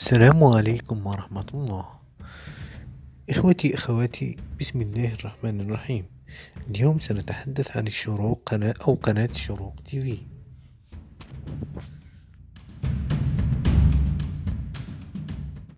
السلام عليكم ورحمة الله. إخوتي أخواتي بسم الله الرحمن الرحيم. اليوم سنتحدث عن الشروق قناة أو قناة شروق تي في.